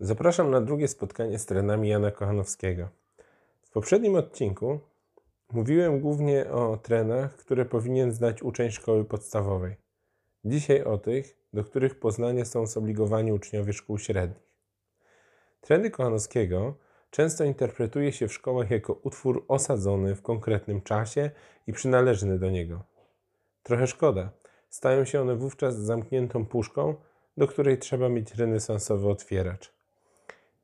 Zapraszam na drugie spotkanie z trenami Jana Kochanowskiego. W poprzednim odcinku mówiłem głównie o trenach, które powinien znać uczeń szkoły podstawowej. Dzisiaj o tych, do których poznania są zobligowani uczniowie szkół średnich. Treny Kochanowskiego często interpretuje się w szkołach jako utwór osadzony w konkretnym czasie i przynależny do niego. Trochę szkoda, stają się one wówczas zamkniętą puszką, do której trzeba mieć renesansowy otwieracz.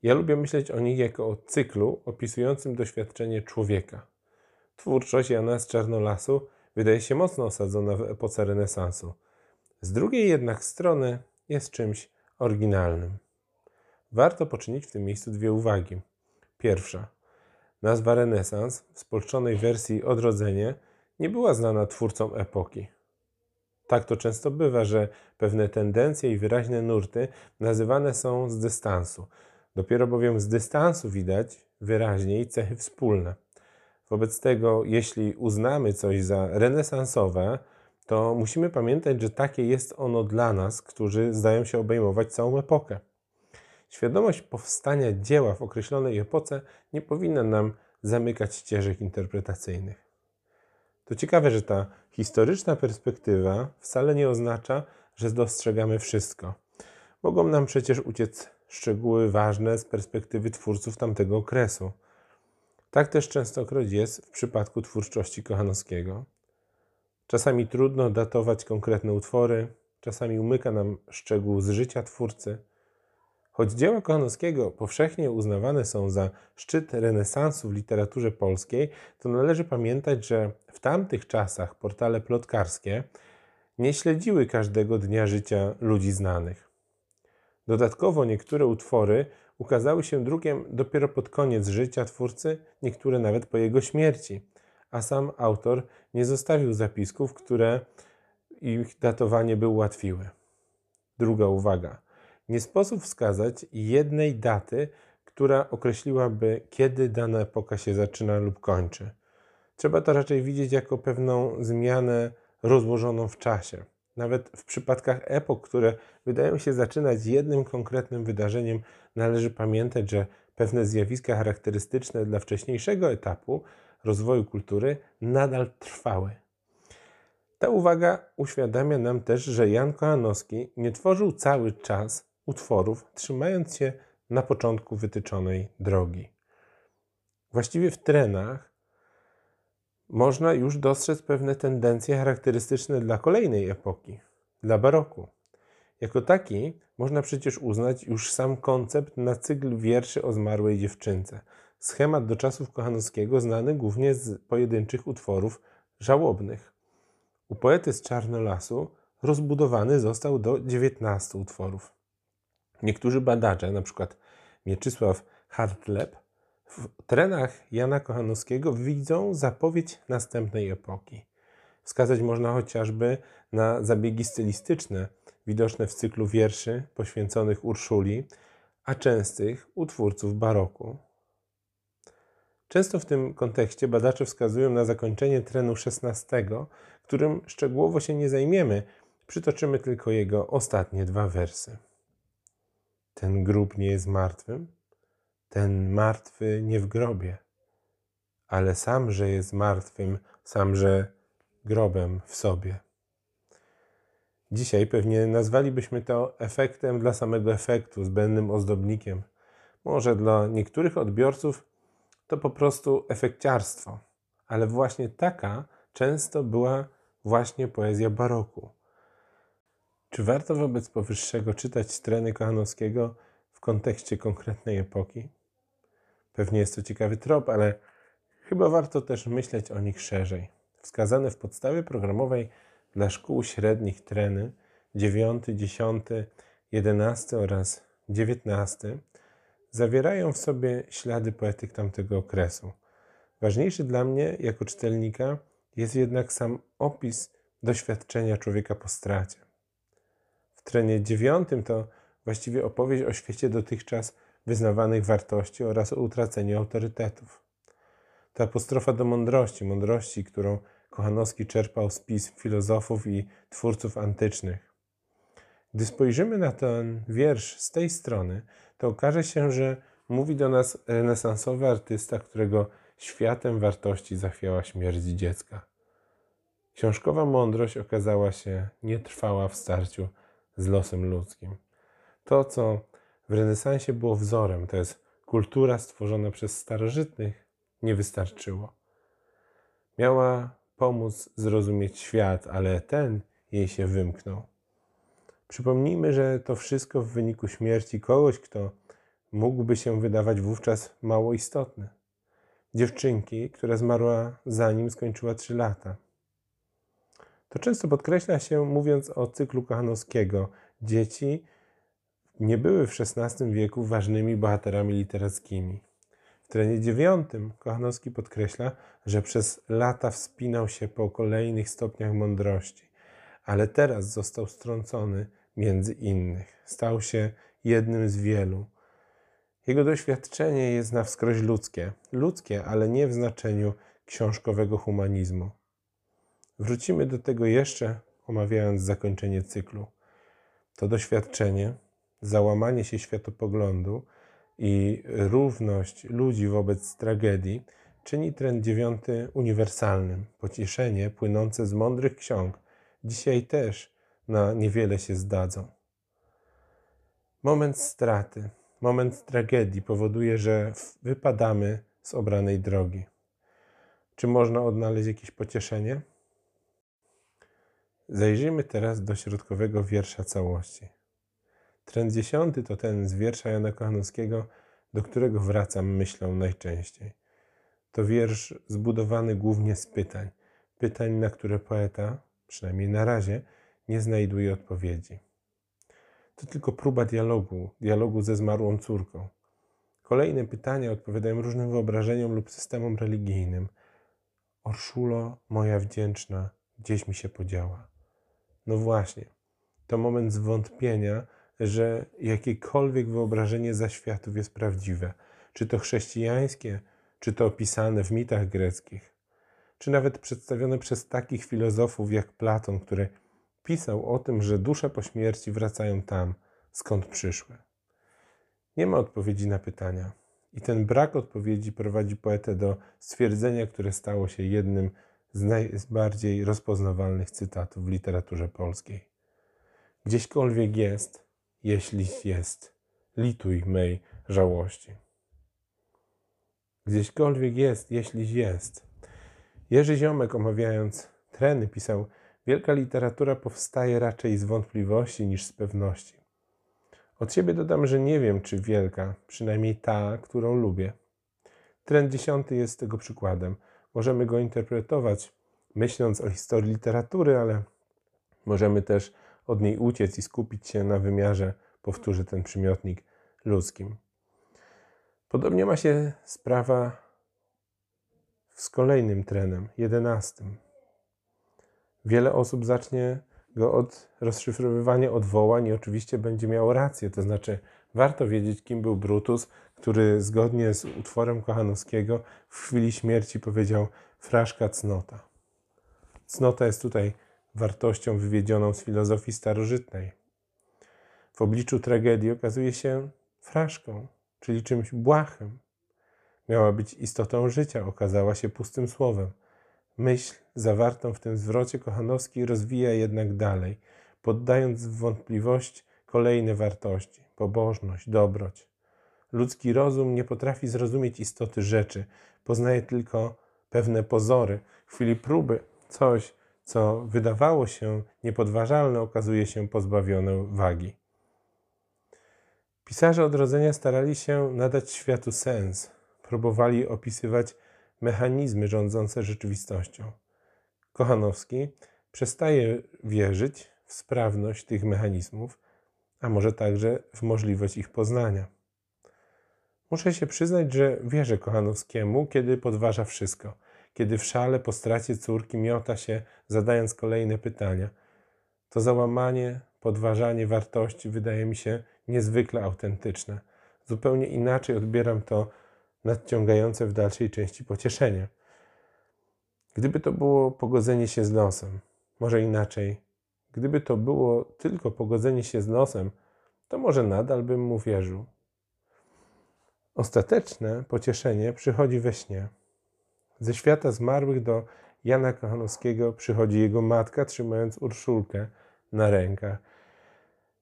Ja lubię myśleć o nich jako o cyklu opisującym doświadczenie człowieka. Twórczość Jana z Czarnolasu wydaje się mocno osadzona w epoce renesansu. Z drugiej jednak strony jest czymś oryginalnym. Warto poczynić w tym miejscu dwie uwagi. Pierwsza. Nazwa renesans w spolczonej wersji odrodzenie nie była znana twórcom epoki. Tak to często bywa, że pewne tendencje i wyraźne nurty nazywane są z dystansu. Dopiero bowiem z dystansu widać wyraźniej cechy wspólne. Wobec tego, jeśli uznamy coś za renesansowe, to musimy pamiętać, że takie jest ono dla nas, którzy zdają się obejmować całą epokę. Świadomość powstania dzieła w określonej epoce nie powinna nam zamykać ścieżek interpretacyjnych. To ciekawe, że ta historyczna perspektywa wcale nie oznacza, że dostrzegamy wszystko. Mogą nam przecież uciec szczegóły ważne z perspektywy twórców tamtego okresu. Tak też częstokroć jest w przypadku twórczości Kochanowskiego. Czasami trudno datować konkretne utwory, czasami umyka nam szczegół z życia twórcy. Choć dzieła Kochanowskiego powszechnie uznawane są za szczyt renesansu w literaturze polskiej, to należy pamiętać, że w tamtych czasach portale plotkarskie nie śledziły każdego dnia życia ludzi znanych. Dodatkowo niektóre utwory ukazały się drukiem dopiero pod koniec życia twórcy, niektóre nawet po jego śmierci, a sam autor nie zostawił zapisków, które ich datowanie by ułatwiły. Druga uwaga. Nie sposób wskazać jednej daty, która określiłaby, kiedy dana epoka się zaczyna lub kończy. Trzeba to raczej widzieć jako pewną zmianę rozłożoną w czasie. Nawet w przypadkach epok, które wydają się zaczynać jednym konkretnym wydarzeniem, należy pamiętać, że pewne zjawiska charakterystyczne dla wcześniejszego etapu rozwoju kultury nadal trwały. Ta uwaga uświadamia nam też, że Jan Kochanowski nie tworzył cały czas utworów, trzymając się na początku wytyczonej drogi. Właściwie w trenach można już dostrzec pewne tendencje charakterystyczne dla kolejnej epoki, dla baroku. Jako taki można przecież uznać już sam koncept na cykl wierszy o zmarłej dziewczynce. Schemat do czasów Kochanowskiego znany głównie z pojedynczych utworów żałobnych. U poety z Czarnolasu rozbudowany został do 19 utworów. Niektórzy badacze, np. Mieczysław Hartleb, w trenach Jana Kochanowskiego widzą zapowiedź następnej epoki. Wskazać można chociażby na zabiegi stylistyczne widoczne w cyklu wierszy poświęconych Urszuli, a częstych u twórców baroku. Często w tym kontekście badacze wskazują na zakończenie trenu XVI, którym szczegółowo się nie zajmiemy, przytoczymy tylko jego ostatnie dwa wersy. Ten grób nie jest martwym, ten martwy nie w grobie, ale sam, że jest martwym, sam, że grobem w sobie. Dzisiaj pewnie nazwalibyśmy to efektem dla samego efektu, zbędnym ozdobnikiem. Może dla niektórych odbiorców to po prostu efekciarstwo, ale właśnie taka często była właśnie poezja baroku. Czy warto wobec powyższego czytać streny Kochanowskiego w kontekście konkretnej epoki? Pewnie jest to ciekawy trop, ale chyba warto też myśleć o nich szerzej. Wskazane w podstawie programowej dla szkół średnich treny 9, 10, 11 oraz 19 zawierają w sobie ślady poetyk tamtego okresu. Ważniejszy dla mnie jako czytelnika jest jednak sam opis doświadczenia człowieka po stracie trenie dziewiątym to właściwie opowieść o świecie dotychczas wyznawanych wartości oraz o utraceniu autorytetów. To apostrofa do mądrości, mądrości, którą Kochanowski czerpał z pism filozofów i twórców antycznych. Gdy spojrzymy na ten wiersz z tej strony, to okaże się, że mówi do nas renesansowy artysta, którego światem wartości zachwiała śmierć dziecka. Książkowa mądrość okazała się nietrwała w starciu z losem ludzkim. To, co w renesansie było wzorem, to jest kultura stworzona przez starożytnych, nie wystarczyło. Miała pomóc zrozumieć świat, ale ten jej się wymknął. Przypomnijmy, że to wszystko w wyniku śmierci kogoś, kto mógłby się wydawać wówczas mało istotny. Dziewczynki, która zmarła zanim skończyła trzy lata. To często podkreśla się, mówiąc o cyklu Kochanowskiego. Dzieci nie były w XVI wieku ważnymi bohaterami literackimi. W trenie dziewiątym Kochanowski podkreśla, że przez lata wspinał się po kolejnych stopniach mądrości, ale teraz został strącony między innych. Stał się jednym z wielu. Jego doświadczenie jest na wskroś ludzkie. Ludzkie, ale nie w znaczeniu książkowego humanizmu. Wrócimy do tego jeszcze, omawiając zakończenie cyklu. To doświadczenie, załamanie się światopoglądu i równość ludzi wobec tragedii czyni trend dziewiąty uniwersalnym. Pocieszenie płynące z mądrych ksiąg dzisiaj też na niewiele się zdadzą. Moment straty, moment tragedii powoduje, że wypadamy z obranej drogi. Czy można odnaleźć jakieś pocieszenie? Zajrzyjmy teraz do środkowego wiersza całości. Trend dziesiąty to ten z wiersza Jana Kochanowskiego, do którego wracam myślą najczęściej. To wiersz zbudowany głównie z pytań. Pytań, na które poeta, przynajmniej na razie, nie znajduje odpowiedzi. To tylko próba dialogu, dialogu ze zmarłą córką. Kolejne pytania odpowiadają różnym wyobrażeniom lub systemom religijnym. Orszulo, moja wdzięczna, gdzieś mi się podziała. No właśnie, to moment zwątpienia, że jakiekolwiek wyobrażenie zaświatów jest prawdziwe, czy to chrześcijańskie, czy to opisane w mitach greckich, czy nawet przedstawione przez takich filozofów jak Platon, który pisał o tym, że dusze po śmierci wracają tam, skąd przyszły. Nie ma odpowiedzi na pytania. I ten brak odpowiedzi prowadzi poetę do stwierdzenia, które stało się jednym z najbardziej rozpoznawalnych cytatów w literaturze polskiej. Gdzieśkolwiek jest, jeśli jest, lituj mej żałości. Gdzieśkolwiek jest, jeśli jest. Jerzy Ziomek, omawiając treny, pisał: Wielka literatura powstaje raczej z wątpliwości niż z pewności. Od siebie dodam, że nie wiem, czy wielka, przynajmniej ta, którą lubię. Trend dziesiąty jest tego przykładem. Możemy go interpretować myśląc o historii literatury, ale możemy też od niej uciec i skupić się na wymiarze, powtórzę ten przymiotnik, ludzkim. Podobnie ma się sprawa z kolejnym trenem, jedenastym. Wiele osób zacznie go od rozszyfrowywania odwołań i oczywiście będzie miało rację, to znaczy warto wiedzieć, kim był Brutus, który zgodnie z utworem Kochanowskiego w chwili śmierci powiedział fraszka cnota. Cnota jest tutaj wartością wywiedzioną z filozofii starożytnej. W obliczu tragedii okazuje się fraszką, czyli czymś błahym. Miała być istotą życia, okazała się pustym słowem. Myśl zawartą w tym zwrocie Kochanowski rozwija jednak dalej, poddając w wątpliwość kolejne wartości pobożność, dobroć. Ludzki rozum nie potrafi zrozumieć istoty rzeczy, poznaje tylko pewne pozory. W chwili próby coś, co wydawało się niepodważalne, okazuje się pozbawione wagi. Pisarze odrodzenia starali się nadać światu sens, próbowali opisywać mechanizmy rządzące rzeczywistością. Kochanowski przestaje wierzyć w sprawność tych mechanizmów, a może także w możliwość ich poznania. Muszę się przyznać, że wierzę Kochanowskiemu, kiedy podważa wszystko, kiedy w szale po stracie córki miota się, zadając kolejne pytania. To załamanie, podważanie wartości wydaje mi się niezwykle autentyczne. Zupełnie inaczej odbieram to nadciągające w dalszej części pocieszenie. Gdyby to było pogodzenie się z losem, może inaczej, gdyby to było tylko pogodzenie się z losem, to może nadal bym mu wierzył. Ostateczne pocieszenie przychodzi we śnie. Ze świata zmarłych do Jana Kochanowskiego przychodzi jego matka, trzymając Urszulkę na rękach.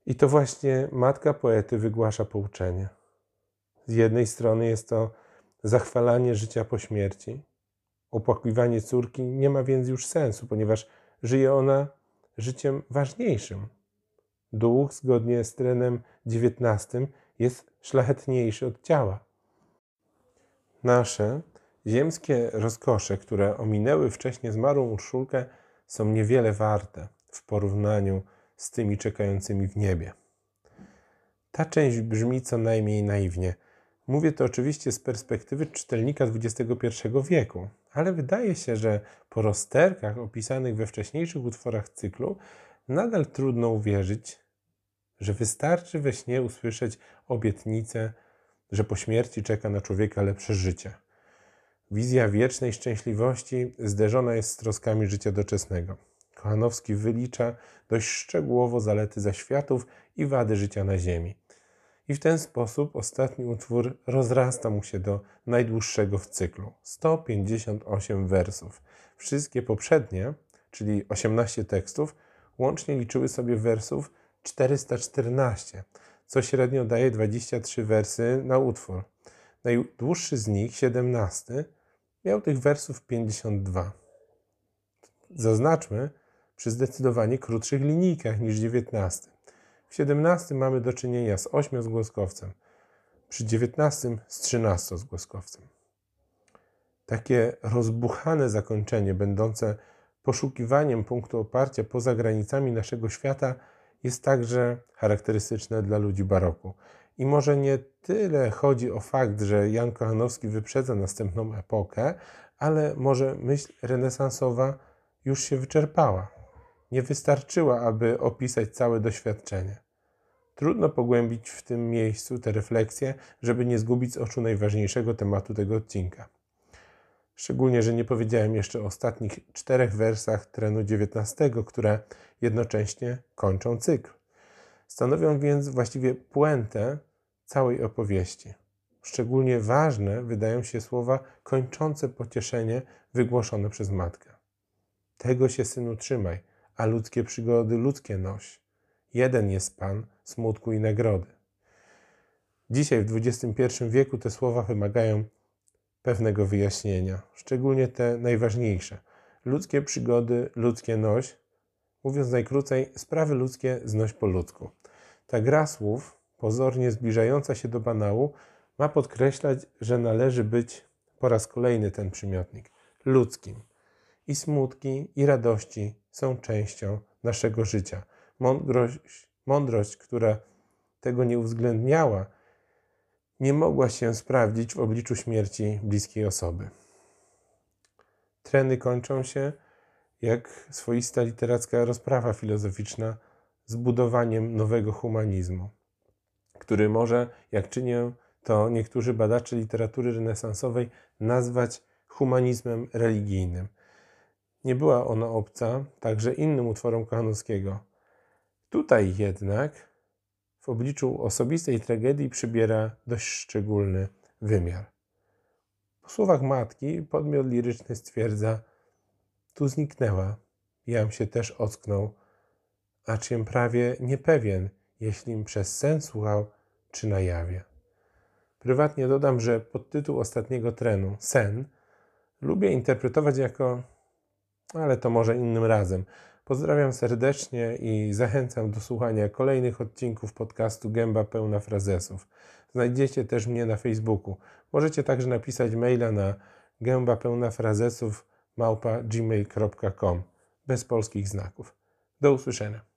I to właśnie matka poety wygłasza pouczenie. Z jednej strony jest to zachwalanie życia po śmierci. Opłakiwanie córki nie ma więc już sensu, ponieważ żyje ona życiem ważniejszym. Duch, zgodnie z trenem XIX, jest szlachetniejszy od ciała. Nasze ziemskie rozkosze, które ominęły wcześniej zmarłą Urszulkę, są niewiele warte w porównaniu z tymi czekającymi w niebie. Ta część brzmi co najmniej naiwnie. Mówię to oczywiście z perspektywy czytelnika XXI wieku, ale wydaje się, że po rozterkach opisanych we wcześniejszych utworach cyklu nadal trudno uwierzyć, że wystarczy we śnie usłyszeć obietnicę, że po śmierci czeka na człowieka lepsze życie. Wizja wiecznej szczęśliwości zderzona jest z troskami życia doczesnego. Kochanowski wylicza dość szczegółowo zalety zaświatów i wady życia na ziemi. I w ten sposób ostatni utwór rozrasta mu się do najdłuższego w cyklu 158 wersów. Wszystkie poprzednie, czyli 18 tekstów, łącznie liczyły sobie wersów 414, co średnio daje 23 wersy na utwór. Najdłuższy z nich, 17, miał tych wersów 52. Zaznaczmy, przy zdecydowanie krótszych linijkach niż 19. W 17 mamy do czynienia z 8 zgłoskowcem, przy 19 z 13 zgłoskowcem. Takie rozbuchane zakończenie, będące poszukiwaniem punktu oparcia poza granicami naszego świata, jest także charakterystyczne dla ludzi baroku. I może nie tyle chodzi o fakt, że Jan Kochanowski wyprzedza następną epokę, ale może myśl renesansowa już się wyczerpała nie wystarczyła, aby opisać całe doświadczenie. Trudno pogłębić w tym miejscu te refleksje, żeby nie zgubić z oczu najważniejszego tematu tego odcinka. Szczególnie, że nie powiedziałem jeszcze o ostatnich czterech wersach trenu XIX, które jednocześnie kończą cykl. Stanowią więc właściwie puentę całej opowieści. Szczególnie ważne wydają się słowa kończące pocieszenie wygłoszone przez matkę. Tego się, synu, trzymaj – a ludzkie przygody ludzkie noś. Jeden jest Pan smutku i nagrody. Dzisiaj w XXI wieku te słowa wymagają pewnego wyjaśnienia, szczególnie te najważniejsze. Ludzkie przygody, ludzkie noś, mówiąc najkrócej, sprawy ludzkie znoś po ludzku. Ta gra słów, pozornie zbliżająca się do banału, ma podkreślać, że należy być po raz kolejny ten przymiotnik ludzkim. I smutki, i radości są częścią naszego życia. Mądrość, mądrość, która tego nie uwzględniała, nie mogła się sprawdzić w obliczu śmierci bliskiej osoby. Treny kończą się jak swoista literacka rozprawa filozoficzna z budowaniem nowego humanizmu, który może, jak czynią to niektórzy badacze literatury renesansowej, nazwać humanizmem religijnym. Nie była ona obca także innym utworom Kochanowskiego. Tutaj jednak w obliczu osobistej tragedii przybiera dość szczególny wymiar. Po słowach matki podmiot liryczny stwierdza tu zniknęła, jam się też ocknął, acz prawie niepewien, jeślim przez sen słuchał, czy na jawie. Prywatnie dodam, że podtytuł ostatniego trenu, sen, lubię interpretować jako ale to może innym razem. Pozdrawiam serdecznie i zachęcam do słuchania kolejnych odcinków podcastu Gęba Pełna Frazesów. Znajdziecie też mnie na Facebooku. Możecie także napisać maila na gęba pełna frazesów małpa gmail.com bez polskich znaków. Do usłyszenia.